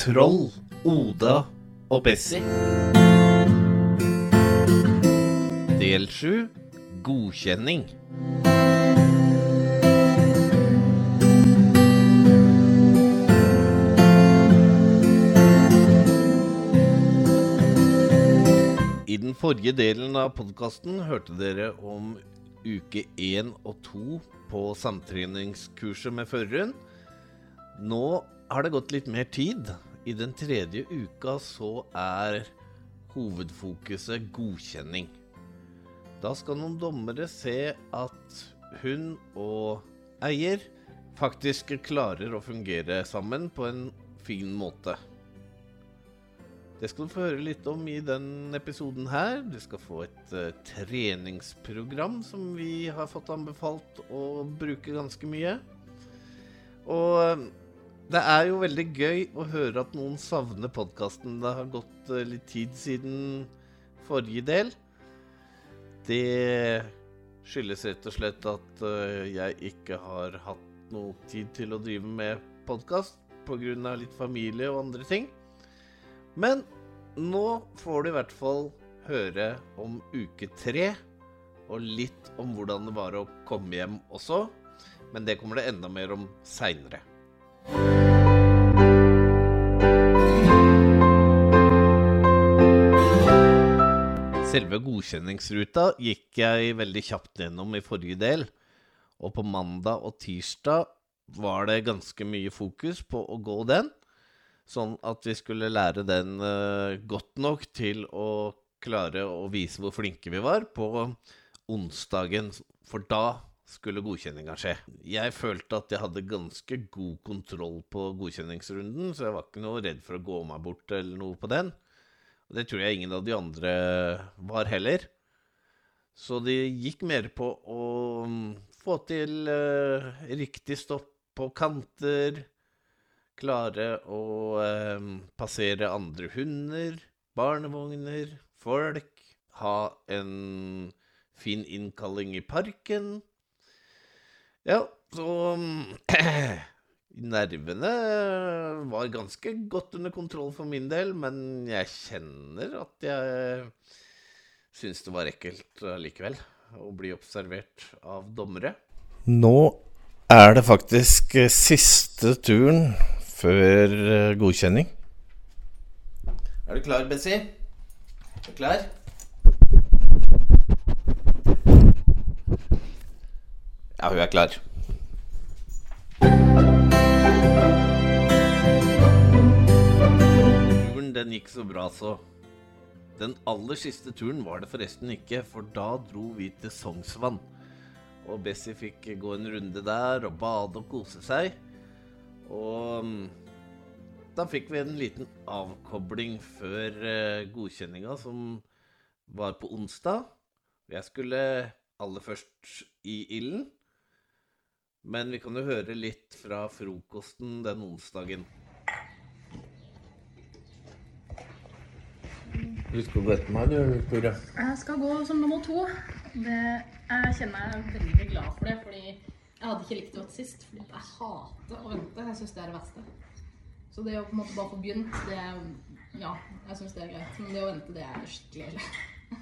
Troll, Oda og Bessie. Del sju godkjenning. I den forrige delen av podkasten hørte dere om uke én og to på samtreningskurset med føreren. Nå har det gått litt mer tid. I den tredje uka så er hovedfokuset godkjenning. Da skal noen dommere se at hun og eier faktisk klarer å fungere sammen på en fin måte. Det skal du få høre litt om i den episoden her. Du skal få et uh, treningsprogram som vi har fått anbefalt å bruke ganske mye. Og uh, det er jo veldig gøy å høre at noen savner podkasten. Det har gått uh, litt tid siden forrige del. Det skyldes rett og slett at jeg ikke har hatt noe tid til å drive med podkast pga. litt familie og andre ting. Men nå får du i hvert fall høre om uke tre, og litt om hvordan det var å komme hjem også. Men det kommer det enda mer om seinere. Selve godkjenningsruta gikk jeg veldig kjapt gjennom i forrige del. Og på mandag og tirsdag var det ganske mye fokus på å gå den. Sånn at vi skulle lære den uh, godt nok til å klare å vise hvor flinke vi var på onsdagen. For da skulle godkjenninga skje. Jeg følte at jeg hadde ganske god kontroll på godkjenningsrunden, så jeg var ikke noe redd for å gå meg bort eller noe på den. Og det tror jeg ingen av de andre var heller. Så de gikk mer på å mm, få til uh, riktig stopp på kanter, klare å uh, passere andre hunder, barnevogner, folk, ha en fin innkalling i parken. Ja, så Nervene var ganske godt under kontroll for min del, men jeg kjenner at jeg syns det var ekkelt likevel å bli observert av dommere. Nå er det faktisk siste turen før godkjenning. Er du klar, Bessie? Er du klar? Ja, hun er klar. Gikk så bra, så. Den aller siste turen var det forresten ikke, for da dro vi til Sognsvann. Og Bessie fikk gå en runde der og bade og kose seg. Og mm, da fikk vi en liten avkobling før uh, godkjenninga, som var på onsdag. Jeg skulle aller først i ilden. Men vi kan jo høre litt fra frokosten den onsdagen. Du skal gå etter meg, du, Victoria. Jeg skal gå som nummer to. Det, jeg kjenner jeg er veldig glad for det, fordi jeg hadde ikke likt det godt sist. Fordi jeg hater å vente. Jeg syns det er det verste. Så det å på en måte bare få begynt, det Ja, jeg syns det er greit. Men det å vente, det er skikkelig ille.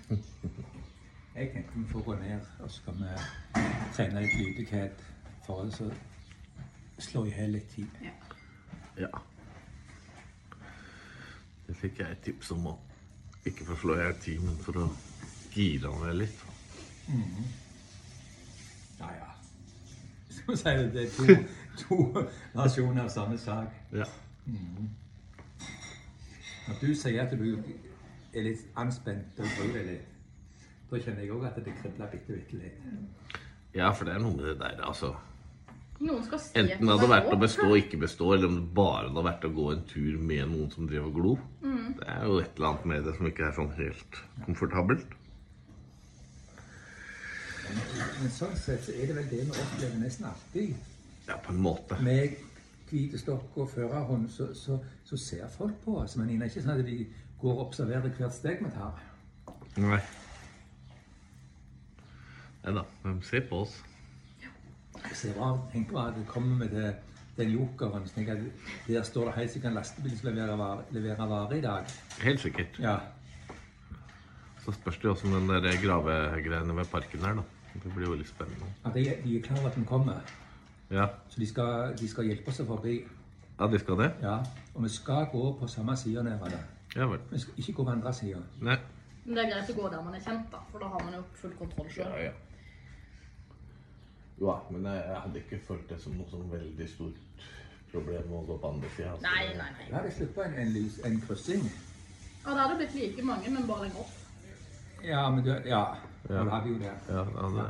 Jeg tenker vi får gå ned, og så skal vi trene litt lydighet for å så slå i hjel litt tid. Ja. Det fikk jeg et tips om å ikke få slå i ti, men for å gire han ned litt. Ja, ja. Som sier det er to, to nasjoner av samme sak. Ja. Når du sier at du er litt anspent og gruer deg litt, da kjenner jeg òg at det kribler bitte, bitte litt. ja, for det er noe med det der, altså. Noen skal se Enten det hadde vært å bestå og ikke bestå, eller om det bare hadde vært å gå en tur med noen som driver og glo. Det er jo et eller annet med det som ikke er sånn helt komfortabelt. Men sånn sett så er det vel det vi opplever nesten alltid. Ja, på en måte. Med hvite stokk og førerhånd, så, så, så ser folk på oss. Men det er ikke sånn at de går og observerer hvert steg vi tar. Nei. Nei da, de ser på oss. Ser bra ut. Tenk på at du kommer med det, den jokeren. Så tenker jeg at Der står det helt sikkert en lastebil som leverer varer, leverer i dag. Helt sikkert. Ja. Så spørs det også om den der gravegreiene ved parken her, da. Det blir jo litt spennende. At de, de er klar over at den kommer. Ja, Så de skal, de skal hjelpe oss forbi. ja de skal det? Ja. Og vi skal gå på samme side nedover. Ja vel. Vi skal ikke gå på andre sida. Nei. Men det er greit å gå der man er kjent, da, for da har man jo full kontroll sjøl. ja. Jo, men jeg, jeg hadde ikke følt det som noe sånn veldig stort problem å gå på andre sida. Nei, nei, nei. Vi hadde sluppet en, en, lys, en kryssing. Ja, det hadde blitt like mange, men bare lenger opp. Ja, men du, ja. Ja. Vi hadde jo det. Ja, det hadde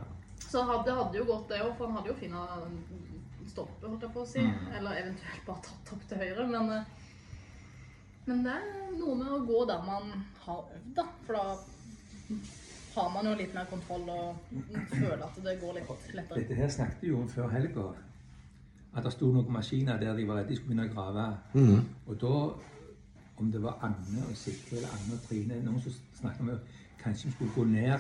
Så hadde, det hadde jo gått det òg, for han hadde jo funnet stolpe, holdt jeg på å si. Eller eventuelt bare tatt opp til høyre. Men, eh, men det er noe med å gå der man har øvd, da. For da har man jo litt mer kontroll og føler at det går litt lettere. Dette her snakket vi jo om før helga. At det sto noen maskiner der de var redde de skulle begynne å grave. Og da, om det var Anne og Sikre eller Anne og Trine Noen som snakket om kanskje vi skulle gå ned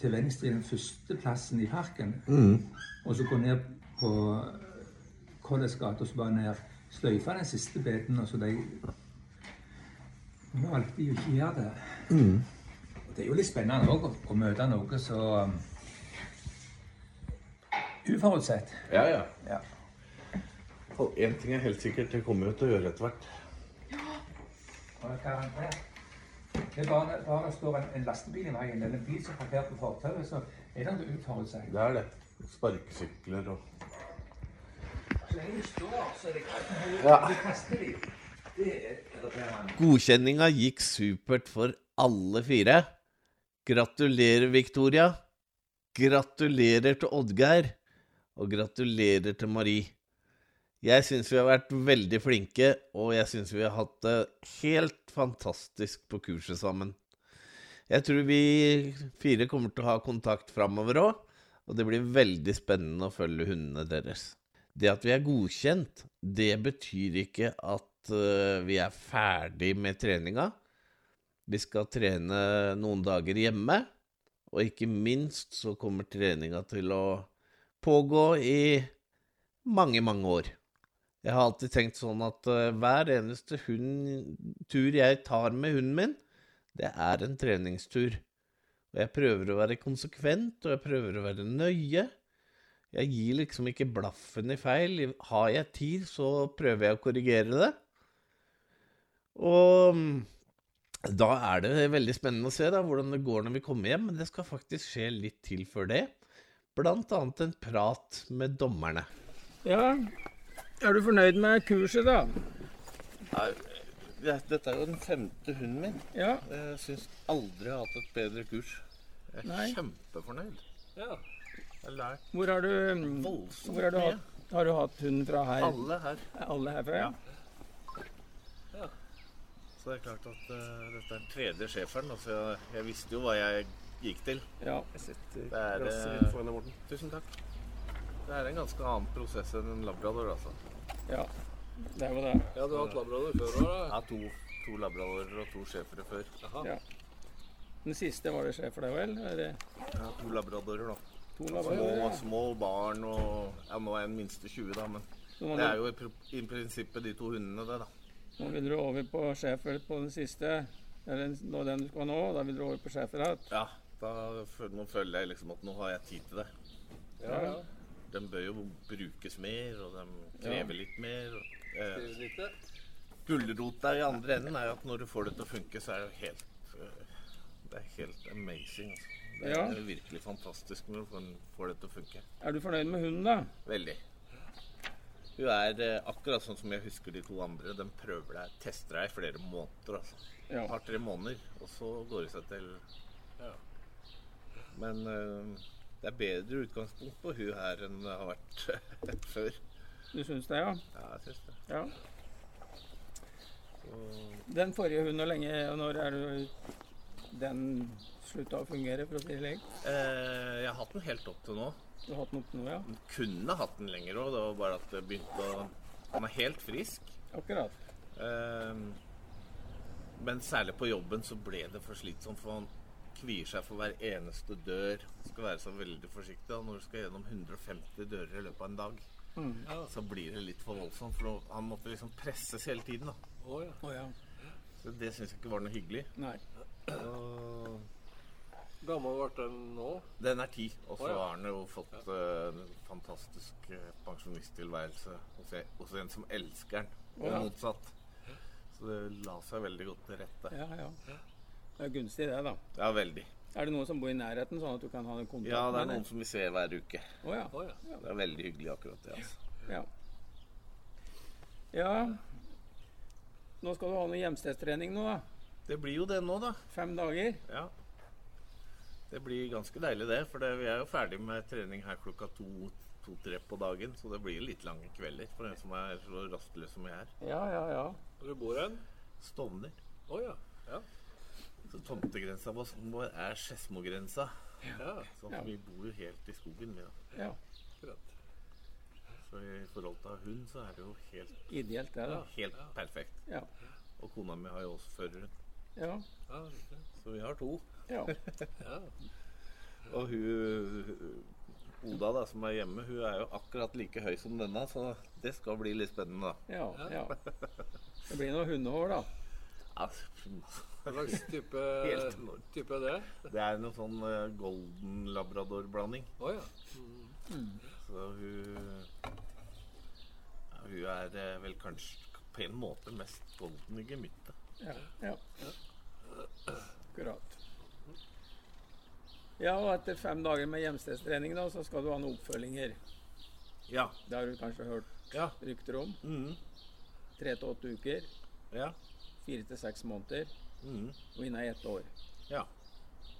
til venstre i den første plassen i parken. Og så gå ned på College gate og så bare ned. Sløyfe den siste biten, og så de Nå valgte de jo ikke å gjøre det. Og det er jo litt spennende òg å, møte noe så um, uforutsett. Ja, ja. Ja. Én ting er helt sikkert, det kommer jo til å gjøre etter hvert. Og garantert. Det er bare, bare det står en, en lastebil i veien, eller en bil som er parkert på fortauet, så er det noe uforutsett. Det er det. Sparkesykler og Så lenge du står, så er det greit. Ja. Du kaster de. Det er irriterende. Godkjenninga gikk supert for alle fire. Gratulerer, Victoria. Gratulerer til Oddgeir. Og gratulerer til Marie. Jeg syns vi har vært veldig flinke, og jeg syns vi har hatt det helt fantastisk på kurset sammen. Jeg tror vi fire kommer til å ha kontakt framover òg, og det blir veldig spennende å følge hundene deres. Det at vi er godkjent, det betyr ikke at eh, vi er ferdig med treninga. Vi skal trene noen dager hjemme, og ikke minst så kommer treninga til å pågå i mange, mange år. Jeg har alltid tenkt sånn at eh, hver eneste hund, tur jeg tar med hunden min, det er en treningstur. Og jeg prøver å være konsekvent, og jeg prøver å være nøye. Jeg gir liksom ikke blaffen i feil. Har jeg tid, så prøver jeg å korrigere det. Og mm, da er det veldig spennende å se da, hvordan det går når vi kommer hjem, men det skal faktisk skje litt til før det. Blant annet en prat med dommerne. Ja, er du fornøyd med kurset, da? Dette er jo den femte hunden min. Ja. Jeg syns aldri jeg har hatt et bedre kurs. Jeg er Nei. kjempefornøyd. Ja. Jeg har lært Hvor har du, voldsomt hvor har du, mye. hatt, har du hatt hunden fra her? Alle her. Alle herfra? Ja. Så det er klart at uh, dette er den tredje schæferen. Altså, jeg, jeg visste jo hva jeg gikk til. ja. jeg Det er Morten. Tusen takk. Det er en ganske annen prosess enn en labrador, altså. ja. Det er jo det. Ja, du har hatt labrador før òg, Ja, to, to labradorer og to schæfere før. Ja. Den siste var det sjef for deg, vel? Er det Jeg to labradorer, da. to Små, ja. små barn og Ja, nå er den minste 20, da, men det er jo i, pr- i prinsippet de to hundene, det, da. Nå vil du over på schæfer på den siste. Eller nå den du skal nå, da vil du over på schæfer igjen. Ja, da nå føler jeg liksom at nå har jeg tid til det. Ja. ja. De bør jo brukes mer, og de krever litt mer. Og, eh, Gulrota i andre enden er at når du får det til å funke, så er det helt øh, Det er helt amazing. Altså. Det Ja. er virkelig fantastisk når du får- får det til å funke. Er du fornøyd med hunden, da? Veldig. Hun er eh, akkurat sånn som jeg husker de to andre. De prøver deg, tester deg i flere måneder. altså. Ja. Et par-tre måneder, og så går det seg til. Ja. Men eh, det er bedre utgangspunkt på hun her enn det har vært før. Du syns det, ja? Ja, jeg syns det. ja. Så Den forrige hunden, hvor lenge og når er du den slutta å fungere, for å si det slik? Eh, jeg har hatt den helt opp til nå. Du har hatt den opp nå, ja? Den kunne hatt den lenger òg. Det var bare at det begynte å Han er helt frisk. Akkurat. Eh, men særlig på jobben så ble det for slitsomt, for han kvier seg for hver eneste dør. Skal være så veldig forsiktig Og når du skal gjennom 150 dører i løpet av en dag. Så blir det litt for voldsomt, for han måtte liksom presses hele tiden. da. Oh, ja. Oh, ja. Så det syns jeg ikke var noe hyggelig. Nei. Og Gammel ble den nå? den er ti, og så oh, ja. har den jo fått ja. en fantastisk eh, pensjonisttilværelse hos, en- hos en som elsker den, og Ja. motsatt. Så det la seg veldig godt til rette. Ja, ja. Det er gunstig, det, da. Ja, veldig. Er det noen som bor i nærheten, sånn at du kan ha en kontakt Ja, det er noen som vi ser hver uke. Oh, ja. Å ja. Det er veldig hyggelig akkurat det. altså. ja. Ja. Nå skal du ha noe hjemstedstrening nå, da. Det blir jo det nå, da. Fem dager. Ja. Det blir ganske deilig, det. For det, vi er jo ferdig med trening her klokka to- to-tre på dagen. Så det blir litt lange kvelder for en som er så rastløs som jeg er. Ja, ja, ja. Hvor du bor hen? Stovner. Oh, ja. Ja. Så tomtegrensa vår er Skedsmogrensa. ja. Så Ja. vi bor jo helt i skogen, vi da. ja. Akkurat. Så i forhold til hund, så er det jo helt, Ideelt, det, da. helt perfekt. Ja. Og kona mi har jo også førerhund. Ja. Så vi har to. Ja. Ja. Og hun Oda, da, som er hjemme, hun er jo akkurat like høy som denne, så det skal bli litt spennende, da. ja, ja. Det blir noe hundehår, da. Hva slags type, type er det? det er noe sånn eh, golden labrador-blanding. Oh, ja. Så hun ja, Hun er eh, vel kanskje på en måte mest golden i gemyttet. Ja. ja. Akkurat. Ja, og etter fem dager med hjemstedstrening, da, så skal du ha noen oppfølginger. Ja. Det har du kanskje hørt Ja. rykter om. Mhm. Tre til åtte uker. Ja. Fire til seks måneder. Mm. Og innen ett år. Ja.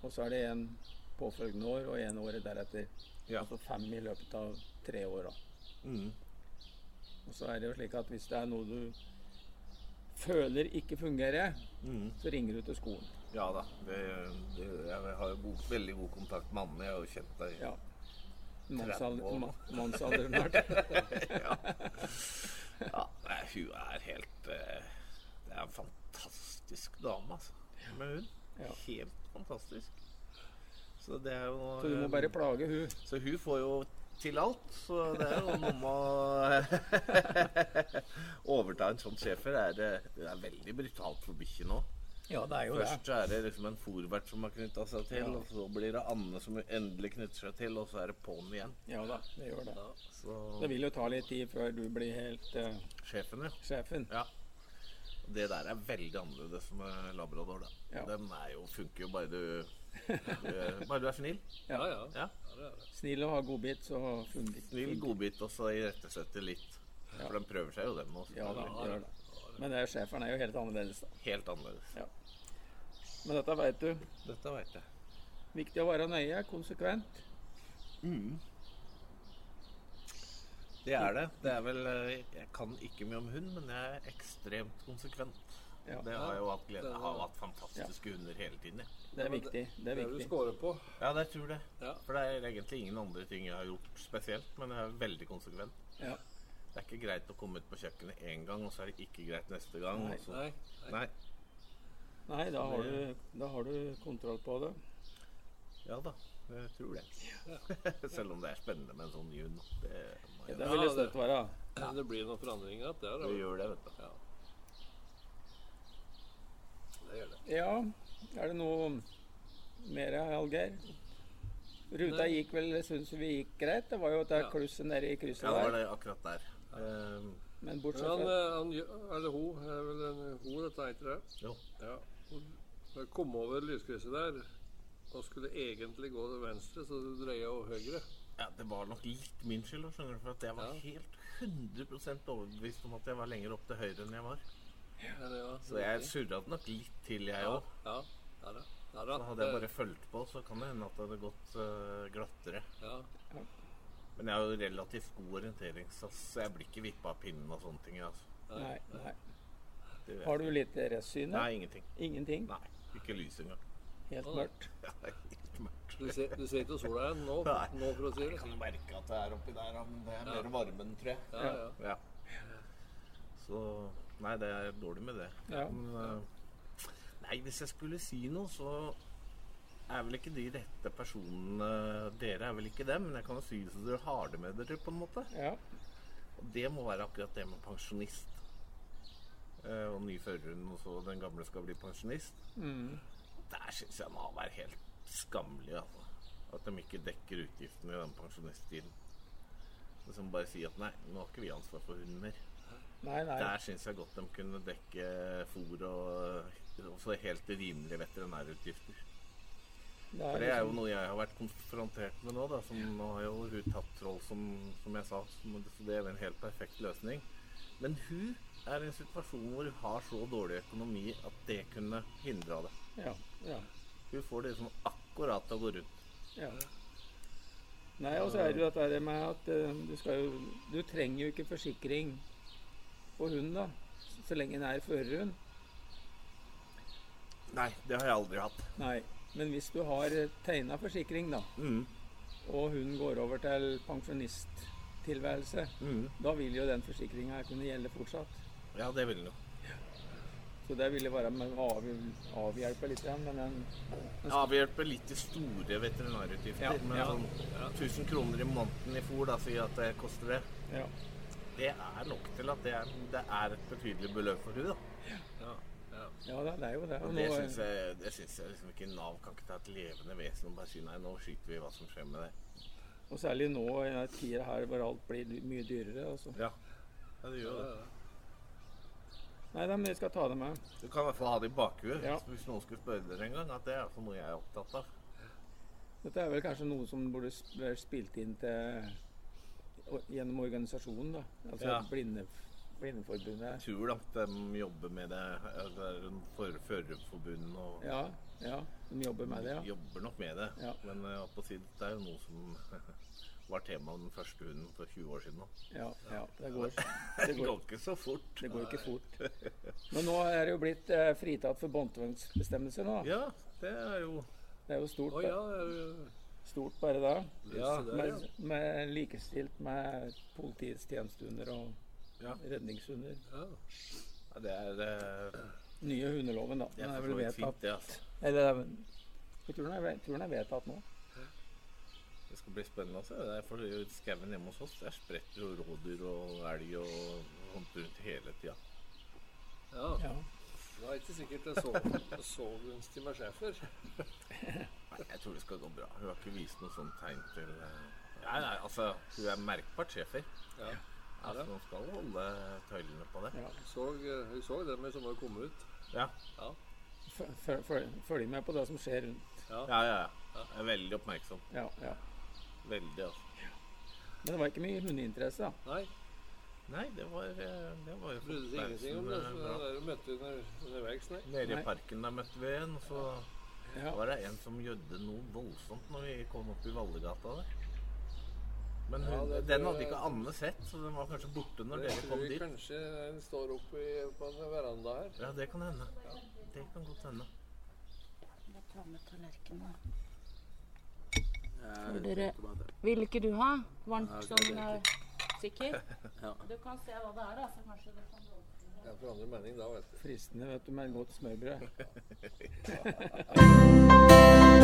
Og så er det en påfølgende år og en året deretter. Ja. Altså fem i løpet av tre år. da. Mm. Og så er det jo slik at hvis det er noe du føler ikke fungerer, mm. så ringer du til skolen. Ja da. Det, det, jeg har god, veldig god kontakt med Anne. Jeg har jo kjent deg Ja. 30 år nå. ma- Mannsalderen snart. ja. ja. Nei, hun er helt uh, Det er en fantastisk dame, altså. Med hun. Ja. Helt fantastisk. Så det er jo Så du må bare plage hun. Så hun får jo til alt. Så det er jo noe med å overta en sånn schæfer. Er det, det er veldig brutalt for bikkjen nå. Ja, det er jo Først så er det liksom en forvert som har knytta seg til, Ja. og så blir det Anne som endelig knytter seg til, og så er det på'n igjen. Ja da, det gjør det. Så Det vil jo ta litt tid før du blir helt uh, sjefen, ja. sjefen. ja. Det der er veldig annerledes med labrador, da. Ja. Den er jo, funker jo bare du Bare du er snill. Ja, ja. Ja. ja. Snill og ha godbit, så funnet. Snill godbit, og så irettesette litt. For den prøver seg jo, den også. Ja da, det gjør det. Men det er sjeferen er jo helt annerledes, da. Helt annerledes. Ja. Men dette veit du. Dette veit jeg. Viktig å være nøye, konsekvent. Det er det. Det er vel eh, Jeg kan ikke mye om hund, men jeg er ekstremt konsekvent. Ja. Det har jeg jo hatt glede av. Jeg har vært hatt fantastiske hunder hele tiden. jeg. Det er viktig. Det Det er er du viktig. scorer på. Ja, det tror jeg. Ja. For det er egentlig ingen andre ting jeg har gjort spesielt, men jeg er veldig konsekvent. Ja. Det er ikke greit å komme ut på kjøkkenet én gang, og så er det ikke greit neste gang. Nei. Nei. Nei. Nei, da har, du, da har du kontroll på det. Ja da, jeg tror det. Selv om det er spennende med en sånn jun. Det, ja, Det vil det- støtt være. Men Det blir noen forandringer igjen. Det, det det. gjør det, vet du. Ja. Det gjør det. Ja, er det noe mer, Algeir? Ruta gikk vel, syns vi gikk greit. Det var jo det Ja. klusset nede i krysset der. Ja, det var det akkurat der. Um, Men bortsett fra eh, han, eller hun, er vel en hun dette heter det? jo. Ja. Hun kom over lyskrysset der og skulle egentlig gå til venstre, så du dreia jo høyre. Ja, det var nok litt min skyld, skjønner du, for at jeg var Ja. helt 100% overbevist om at jeg var lenger opp til høyre enn jeg var. Det Så jeg surra det nok litt til, jeg ja, òg. ja, ja, ja, ja, da. Hadde jeg bare fulgt på, så kan det hende at det hadde gått uh, glattere. ja. Men jeg har jo relativt god orienteringssats, så jeg blir ikke vippa av pinnen og sånne ting. Altså. Nei, nei. Det Har du litt restsyn? Nei, ingenting. Ingenting? Nei, ikke lys engang. Helt mørkt? Ja, helt mørkt. Du ser, du ser ikke sola igjen nå, nå, for å si Jeg kan jo merke at det er oppi der, men det er Ja. mer varmen, tror jeg. Ja, ja. Ja. Så Nei, det er dårlig med det. Ja. Men, eh, nei, hvis jeg skulle si noe, så er vel ikke de rette personene Dere er vel ikke dem, men jeg kan jo si så dere har det med dere, på en måte. Ja. Og det må være akkurat det med pensjonist. Eh, og ny førerhund, og så den gamle skal bli pensjonist. Mm. Der syns jeg må være helt skammelig, altså. At de ikke dekker utgiftene i den pensjonisttiden. Liksom bare si at nei, nå har ikke vi ansvar for hunden mer. Nei, nei. Der syns jeg godt de kunne dekke fôr og også helt rimelige veterinærutgifter. Det er For det er jo liksom- noe jeg har vært konfrontert med nå. Da, som Nå har jo hun tatt troll, som, som jeg sa. som- Så det er en helt perfekt løsning. Men hun er i en situasjon hvor hun har så dårlig økonomi at det kunne hindra det. Ja, ja, Hun får det liksom akkurat til å gå rundt. ja. Nei, og så er det jo dette med at eh, du skal jo Du trenger jo ikke forsikring på hunden, da. Så lenge den er førerhund. Nei, det har jeg aldri hatt. Nei. Men hvis du har tegna forsikring, da, Mm. og hunden går over til pensjonisttilværelse, Mm. da vil jo den forsikringa kunne gjelde fortsatt. Ja, det vil den jo. Så det ville være med å avhjelpe litt, igjen, men en, en Avhjelpe litt til store veterinærutgifter. Ja, men ja. sånn 1000 kroner i måneden i fôr, da sier at det koster det. ja. Det er nok til at det er, det er et betydelig beløp for henne. ja da, det er jo det. Og det syns jeg, det synes jeg liksom ikke Nav kan ikke ta et levende vesen og bare si nei, nå skyter vi hva som skjer med det. Og særlig nå i denne tida her hvor alt blir mye dyrere. Altså. Ja, ja det gjør det. Nei men jeg skal ta det med. Du kan i hvert fall ha det i bakhuet Ja. hvis noen skulle spørre dere en gang. At det er noe jeg er opptatt av. Dette er vel kanskje noe som burde sp- spilt inn til gjennom organisasjonen, da. Altså Ja. blinde, Blindeforbundet. Jeg tror at de jobber med det. Det er en for- Førerforbund og Ja, ja, de jobber med det, ja. jobber nok med det. Ja. Men på å det er jo noe som var temaet den første hunden for 20 år siden Da. Ja, ja det, går, Det går, ikke så fort. det går ikke fort. Men nå er det jo blitt eh, fritatt for båndtvangsbestemmelser nå. Ja, det er jo Det er jo stort, Å ja, det er jo stort bare da. Ja, det. Med, med likestilt med politiets tjenestehunder og Ja. redningshunder. ja. ja, det er, det... Nye hundeloven, da. det er er vel vedtatt altså. Eller er jeg tror den er, jeg tror den er vedtatt nå. Det skal bli spennende å se. Det er for skauen hjemme hos oss der spretter jo rådyr og elg og sånt rundt hele tida. ja. Ja. Det er ikke sikkert jeg sov, så, så gunstig schæfer. Nei, jeg tror det skal gå bra. Hun har ikke vist noe sånt tegn til eh, Nei, nei, altså, hun er merkbart schæfer. Ja. Altså, hun skal holde tøylene på det. Ja. Så, eh, så det med som har kommet ut. Ja, Ja. Følg med på det som skjer rundt. Ja. ja, ja. ja. Jeg er veldig oppmerksom. Ja, ja. Veldig, altså. Men det var ikke mye hundeinteresse, da. Nei, Nei, det var, eh, det var jo brydde seg ingenting om det. eh, så. Det der møtte under, underveis, nei. Nede Nei. i parken der møtte vi en, og så Ja. var det en som gjødde noe voldsomt når vi kom opp i Vallegata der. Men Ja, det den hadde ikke Anne sett, så den var kanskje borte når dere kom jeg dit. kanskje den står oppe i- på en veranda her. Ja, det kan hende. Det kan godt hende. Jeg tar med tallerkenen. da. dere Vil ikke du ha varmt sånn eh, ja. Du kan se hva det er, da, så kanskje du kan. Jeg forandrer mening da, vet du. Fristende, vet du, med et godt smørbrød.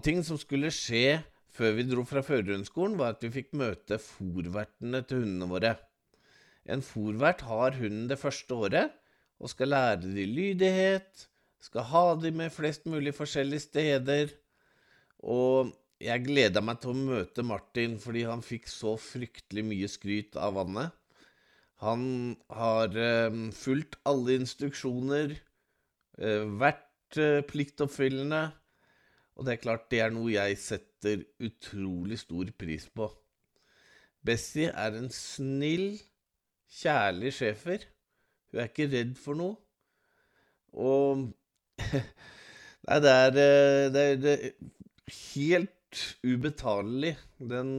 annen ting som skulle skje før vi dro fra førerhundskolen, var at vi fikk møte fòrvertene til hundene våre. En fòrvert har hunden det første året, og skal lære de lydighet, skal ha de med flest mulig forskjellige steder. Og jeg gleda meg til å møte Martin fordi han fikk så fryktelig mye skryt av vannet. Han har eh, fulgt alle instruksjoner, eh, vært eh, pliktoppfyllende. Og det er klart, det er noe jeg setter utrolig stor pris på. Bessie er en snill, kjærlig schæfer. Hun er ikke redd for noe. Og Nei, det er, eh, det er det er helt ubetalelig, den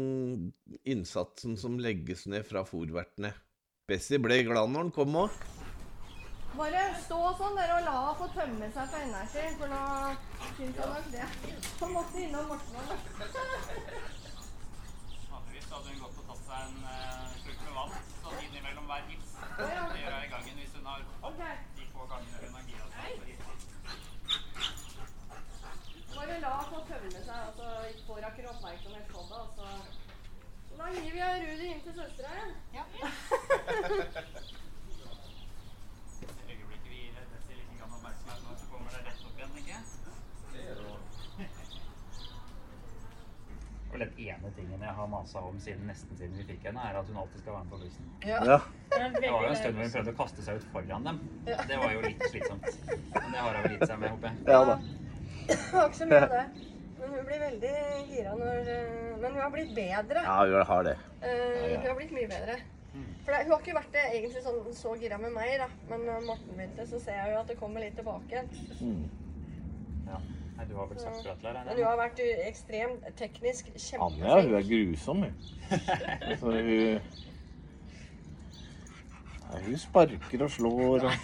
innsatsen som legges ned fra fòrvertene. Bessie ble glad når han kom òg. Bare stå sånn der og la henne få tømme seg for energi, for nå syns han nok det. Så måtte innom Morten og Vanligvis så hadde hun gått og tatt seg en uh, slurk med vann sånn innimellom hver hils. Det gjør hun i gangen hvis hun har de få gangene hun har gira seg på. Bare la henne få tømme seg, og så får hun ikke oppmerksomhet på det. og så- Så da gir vi Rudi inn til søstera igjen. Ja. Det øyeblikket vi gir Desi litt grann oppmerksomhet nå, så kommer det rett opp igjen, ikke? Og den ene tingen jeg har masa om siden nesten siden vi fikk henne, er at hun alltid skal være med på bussen. Ja. Det var jo en stund hvor hun prøvde å kaste seg ut foran dem. Det var jo litt slitsomt. Men det har hun vel gitt seg med, håper jeg. Ja da. Det var ikke så mye av det. Men hun blir veldig gira når eh, Men hun har blitt bedre. Ja, hun har det. Eh, Hun har blitt mye bedre. For det, Hun har ikke vært det egentlig sånn, så gira med meg, da. Men når Morten begynte, så ser jeg jo at det kommer litt tilbake igjen. Ja. Nei, du har vel sagt fra til her, Men du har vært ekstremt teknisk Anja, hun er grusom, hun. Hun ja, Hun sparker og slår og Nei,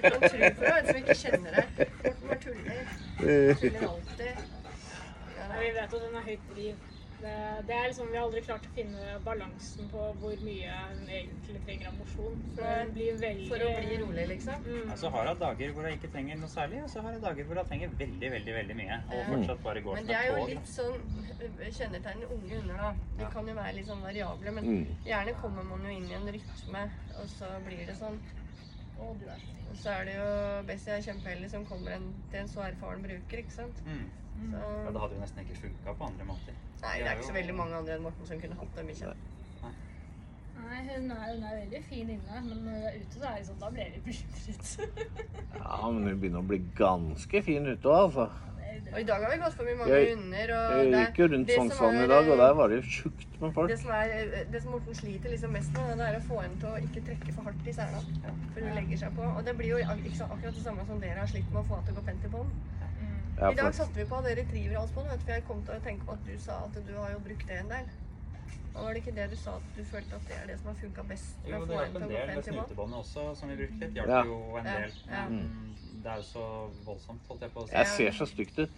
kan tro på det, som ikke kjenner deg. Morten bare tuller. Tuller alltid. Ja, Ja, vi vet at hun har høyt driv. Det, det er liksom, Vi har aldri klart å finne balansen på hvor mye hun egentlig trenger av mosjon. For veldig For å bli rolig, liksom. Mm. Ja, så har hun dager hvor hun ikke trenger noe særlig, og så har hun dager hvor hun trenger veldig, veldig veldig mye. Og fortsatt bare går Men som det er jo litt sånn kjennetegn unge hunder, da. De kan jo være litt sånn variable, men Mm. gjerne kommer man jo inn i en rytme, og så blir det sånn. Å, du er så. Og så er det jo Bessie er kjempeheldig som kommer en, til en så erfaren bruker, ikke sant. Mm. Så, Ja, det hadde jo nesten ikke funka på andre måter. Nei, det er ikke så veldig mange andre enn Morten som kunne hatt den bikkja. Nei, hun er, hun er veldig fin inne, men når hun er ute, så er det sånn, da blir jeg litt bekymret. Ja, men hun begynner å bli ganske fin ute òg, altså. Og i dag har vi gått forbi mange Jeg- hunder, og Jeg gikk jo rundt det som Sognsvann i dag, og eh, der var det jo tjukt med folk. Det som, er, eh, det som Morten sliter liksom mest med, det er å få henne til å ikke trekke for hardt i sela. For hun legger seg på. Og det blir jo så akkurat det samme som dere har slitt med å få henne til å gå pent i bånd. Ja, I dag satte vi på det retrieverhalsbånd, vet du, for jeg kom til å tenke på at du sa at du har jo brukt det en del. Og var det ikke det du sa, at du følte at det er det som har funka best? Jo, det hjalp en del bånd? snutebåndet også, som vi brukte litt. Hjalp Ja. jo en Ja, del. ja. Mm. det er jo så voldsomt, holdt jeg på å si. jeg ser så stygt ut.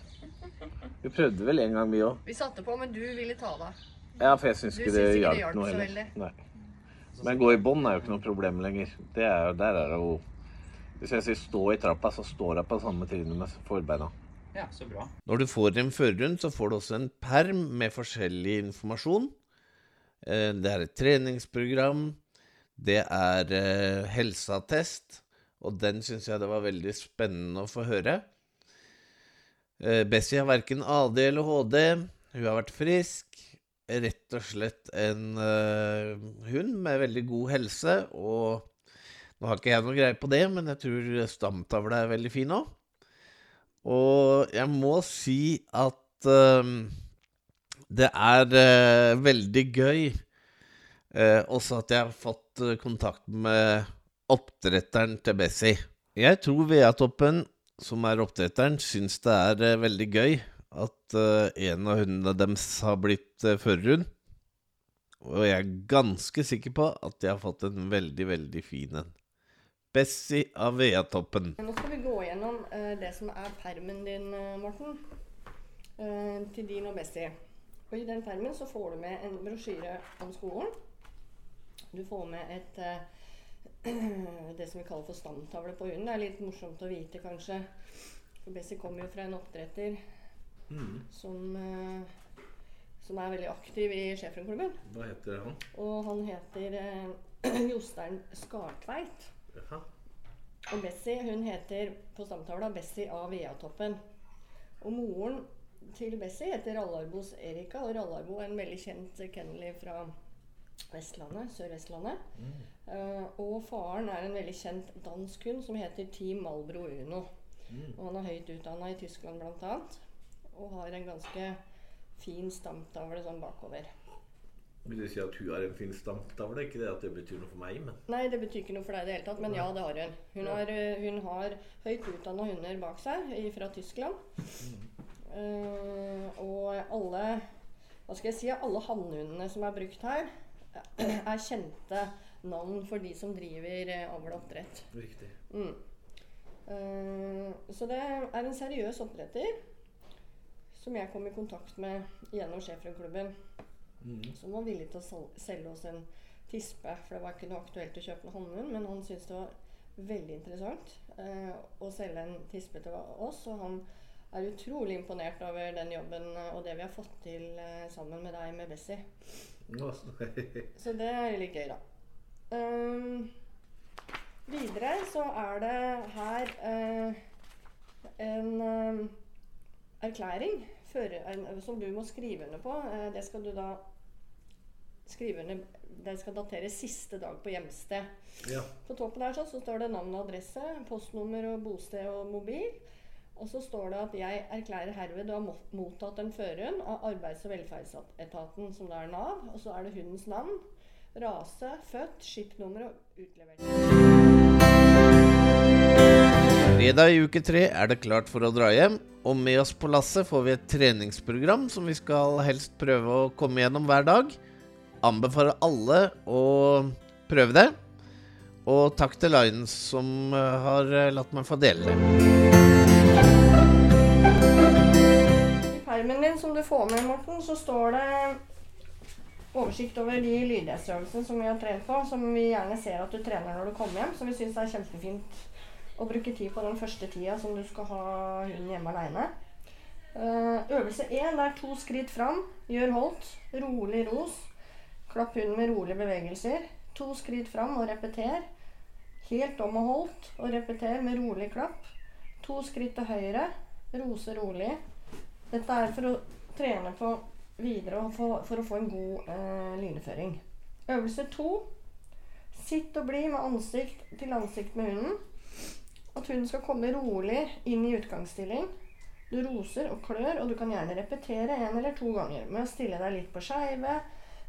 Vi prøvde vel en gang, vi òg. Vi satte på, men du ville ta det av. Ja, for jeg syns ikke det det hjalp noe heller. Nei. Men gå i bånd er jo ikke noe problem lenger. Det er, der er det jo Hvis jeg sier stå i trappa, så står jeg på samme trinnet med forbeina. Ja, så bra. Når du får en førerhund, så får du også en perm med forskjellig informasjon. Eh, Det er et treningsprogram. Det er eh, helseattest. Og den syns jeg det var veldig spennende å få høre. Eh, Bessie har verken AD eller HD. Hun har vært frisk. Rett og slett en hund med veldig god helse. Og nå har ikke jeg noe greie på det, men jeg tror stamtavla er veldig fin òg. Og jeg må si at eh, det er uh, veldig gøy uh, også at jeg har fått eh, kontakt med oppdretteren til Bessie. Jeg tror Veatoppen, som er oppdretteren, syns det er veldig gøy at en av hundene deres har blitt uh, førerhund. Og jeg er ganske sikker på at de har fått en veldig, veldig fin en. Bessie av Veatoppen. Nå skal vi gå gjennom uh, det som er permen din, eh, Morten. Uh, til din og Bessie. Og I den permen så får du med en brosjyre om skolen. Du får med et uh, det som vi kaller for stamtavle på hunden. Det er litt morsomt å vite, kanskje. For Bessie kommer jo fra en oppdretter som, eh, som er veldig aktiv i Schæferklubben. Hva heter han? Og han heter eh, Jostein Skartveit. Og Bessie hun heter på stamtavla Bessie av Veatoppen. Og moren til Bessie heter Rallarbo's Erika, og Rallarbo er en veldig kjent kennelly fra Vestlandet, Sør-Vestlandet. Eh, og faren er en veldig kjent dansk hund som heter Team Malbro Uno. Og han er høyt utdanna i Tyskland bl.a. Og har en ganske fin stamtavle sånn bakover. Vil du si at hun har en fin stamtavle? Ikke det at det betyr noe for meg, men Nei, det betyr ikke noe for deg i det hele tatt, men ja, det har hun. Hun har, eh, hun har høyt utdanna hunder bak seg fra Tyskland. Uh, og alle hva skal jeg si, alle hannhundene som er brukt her, er kjente navn for de som driver eh, avl og oppdrett. Riktig. Mm. Uh, så det er en seriøs oppdretter som jeg kom i kontakt med gjennom Schæferklubben. Mm. Som var villig til å selge oss en tispe, for det var ikke noe aktuelt å kjøpe en hannhund. Men han syntes det var veldig interessant eh, å selge en tispe til oss. Og han er utrolig imponert over den jobben eh, og det vi har fått til eh, sammen med deg med Bessie. Så det er litt gøy, da. Um, videre så er det her eh, en eh, erklæring en, som du må skrive under på. Det skal du da skrive under skal datere siste dag på hjemsted. Ja. På toppen her så, så står det navn og adresse, postnummer og bosted og mobil. Og så står det at 'jeg erklærer herved du har mottatt en førerhund av Arbeids- og velferdsetaten', som da er Nav. Og så er det hundens navn, rase, født, skipnummer og utlevert. Fredag i uke tre er det klart for å dra hjem, og med oss på lasset får vi et treningsprogram som vi skal helst prøve å komme gjennom hver dag. Anbefaler alle å prøve det. Og takk til Lions som eh, har eh, latt meg få dele det. I permen din som du får med, Morten, så står det oversikt over de lydighetsøvelsene som vi har trent på, som vi gjerne ser at du trener når du kommer hjem. Så vi syns er kjempefint å bruke tid på den første tida som du skal ha hunden hjemme aleine. øvelse én er to skritt fram. Gjør holdt. Rolig ros. Klapp hunden med rolige bevegelser. To skritt fram og repeter. Helt om og holdt og repeter med rolig klapp. To skritt til høyre. Rose rolig. Dette er for å trene på videre og få, for å få en god eh, lyneføring. Øvelse to. Sitt og bli med ansikt til ansikt med hunden. At hunden skal komme rolig inn i utgangsstilling. Du roser og klør, og du kan gjerne repetere en eller to ganger med å stille deg litt på skeive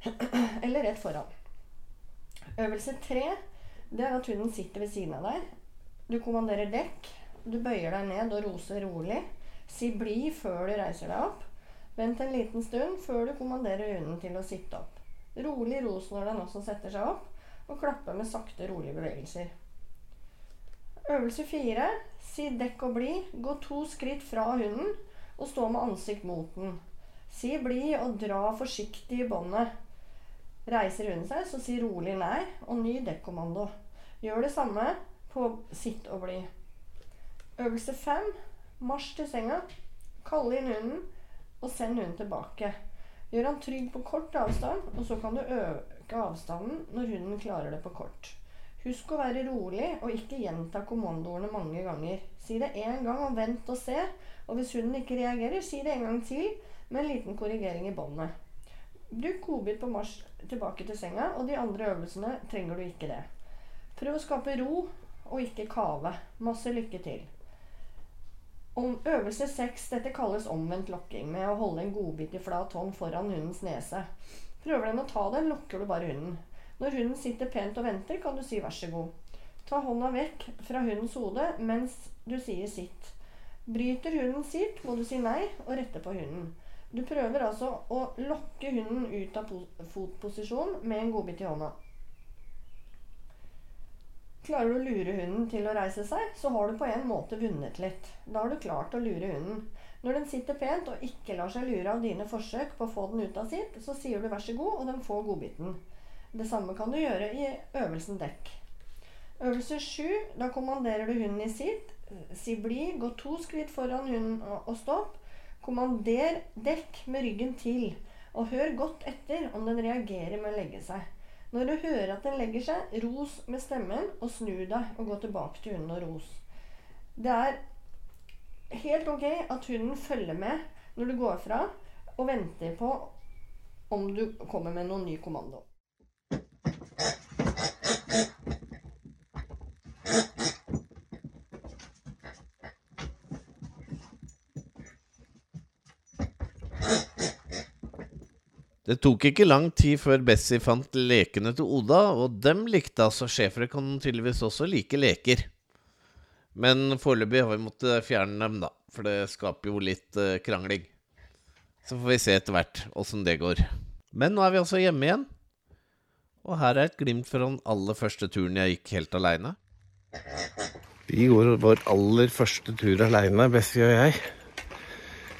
eller rett foran. Øvelse tre det er at hunden sitter ved siden av deg. Du kommanderer dekk. Du bøyer deg ned og roser rolig. Si 'bli' før du reiser deg opp. Vent en liten stund før du kommanderer hunden til å sitte opp. Rolig ros når den også setter seg opp, og klappe med sakte, rolige bevegelser. Øvelse fire. Si 'dekk og bli'. Gå to skritt fra hunden og stå med ansikt mot den. Si 'bli' og dra forsiktig i båndet. Reiser hun seg, så si rolig nei, og ny dekkommando. Gjør det samme på sitt og bli. Øvelse fem. Marsj til senga. Kalle inn hunden, og send hunden tilbake. Gjør han trygg på kort avstand, og så kan du øke avstanden når hunden klarer det på kort. Husk å være rolig og ikke gjenta kommandoene mange ganger. Si det én gang og vent og se. Og hvis hunden ikke reagerer, si det en gang til med en liten korrigering i båndet. Bruk godbit på marsj tilbake til senga, og de andre øvelsene trenger du ikke det. Prøv å skape ro og ikke kave. Masse lykke til. Om øvelse seks, dette kalles omvendt lokking, med å holde en godbit i flat hånd foran hundens nese. Prøver den å ta den, lokker du bare hunden. Når hunden sitter pent og venter, kan du si vær så god. Ta hånda vekk fra hundens hode mens du sier sitt. Bryter hunden sitt, må du si nei og rette på hunden. Du prøver altså å lokke hunden ut av po- fotposisjon med en godbit i hånda. Klarer du å lure hunden til å reise seg, så har du på en måte vunnet litt. Da har du klart å lure hunden. Når den sitter pent og ikke lar seg lure av dine forsøk på å få den ut av sitt, så sier du vær så god, og den får godbiten. Det samme kan du gjøre i øvelsen dekk. Øvelse sju, da kommanderer du hunden i sitt. Si bli, gå to skritt foran hunden og stopp. Kommander dekk med ryggen til, og hør godt etter om den reagerer med å legge seg. Når du hører at den legger seg, ros med stemmen, og snu deg og gå tilbake til hunden og ros. Det er helt ok at hunden følger med når du går fra, og venter på om du kommer med noen ny kommando. Det tok ikke lang tid før Bessie fant lekene til Oda, og dem likte altså schæfere kan tydeligvis også like leker. Men foreløpig har vi måttet fjerne dem, da, for det skaper jo litt eh, krangling. Så får vi se etter hvert åssen det går. Men nå er vi altså hjemme igjen. Og her er et glimt fra den aller første turen jeg gikk helt aleine. Vi går vår aller første tur aleine, Bessie og jeg.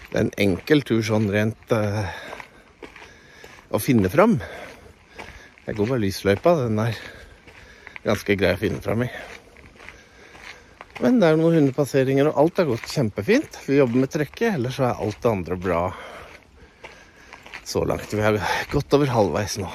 Det er en enkel tur sånn rent eh, å finne fram. Jeg går bare lysløypa. Den er ganske grei å finne fram i. Men det er noen hundepasseringer, og alt har gått kjempefint. Vi jobber med trekket, ellers er alt det andre bra så langt. Vi har gått over halvveis nå.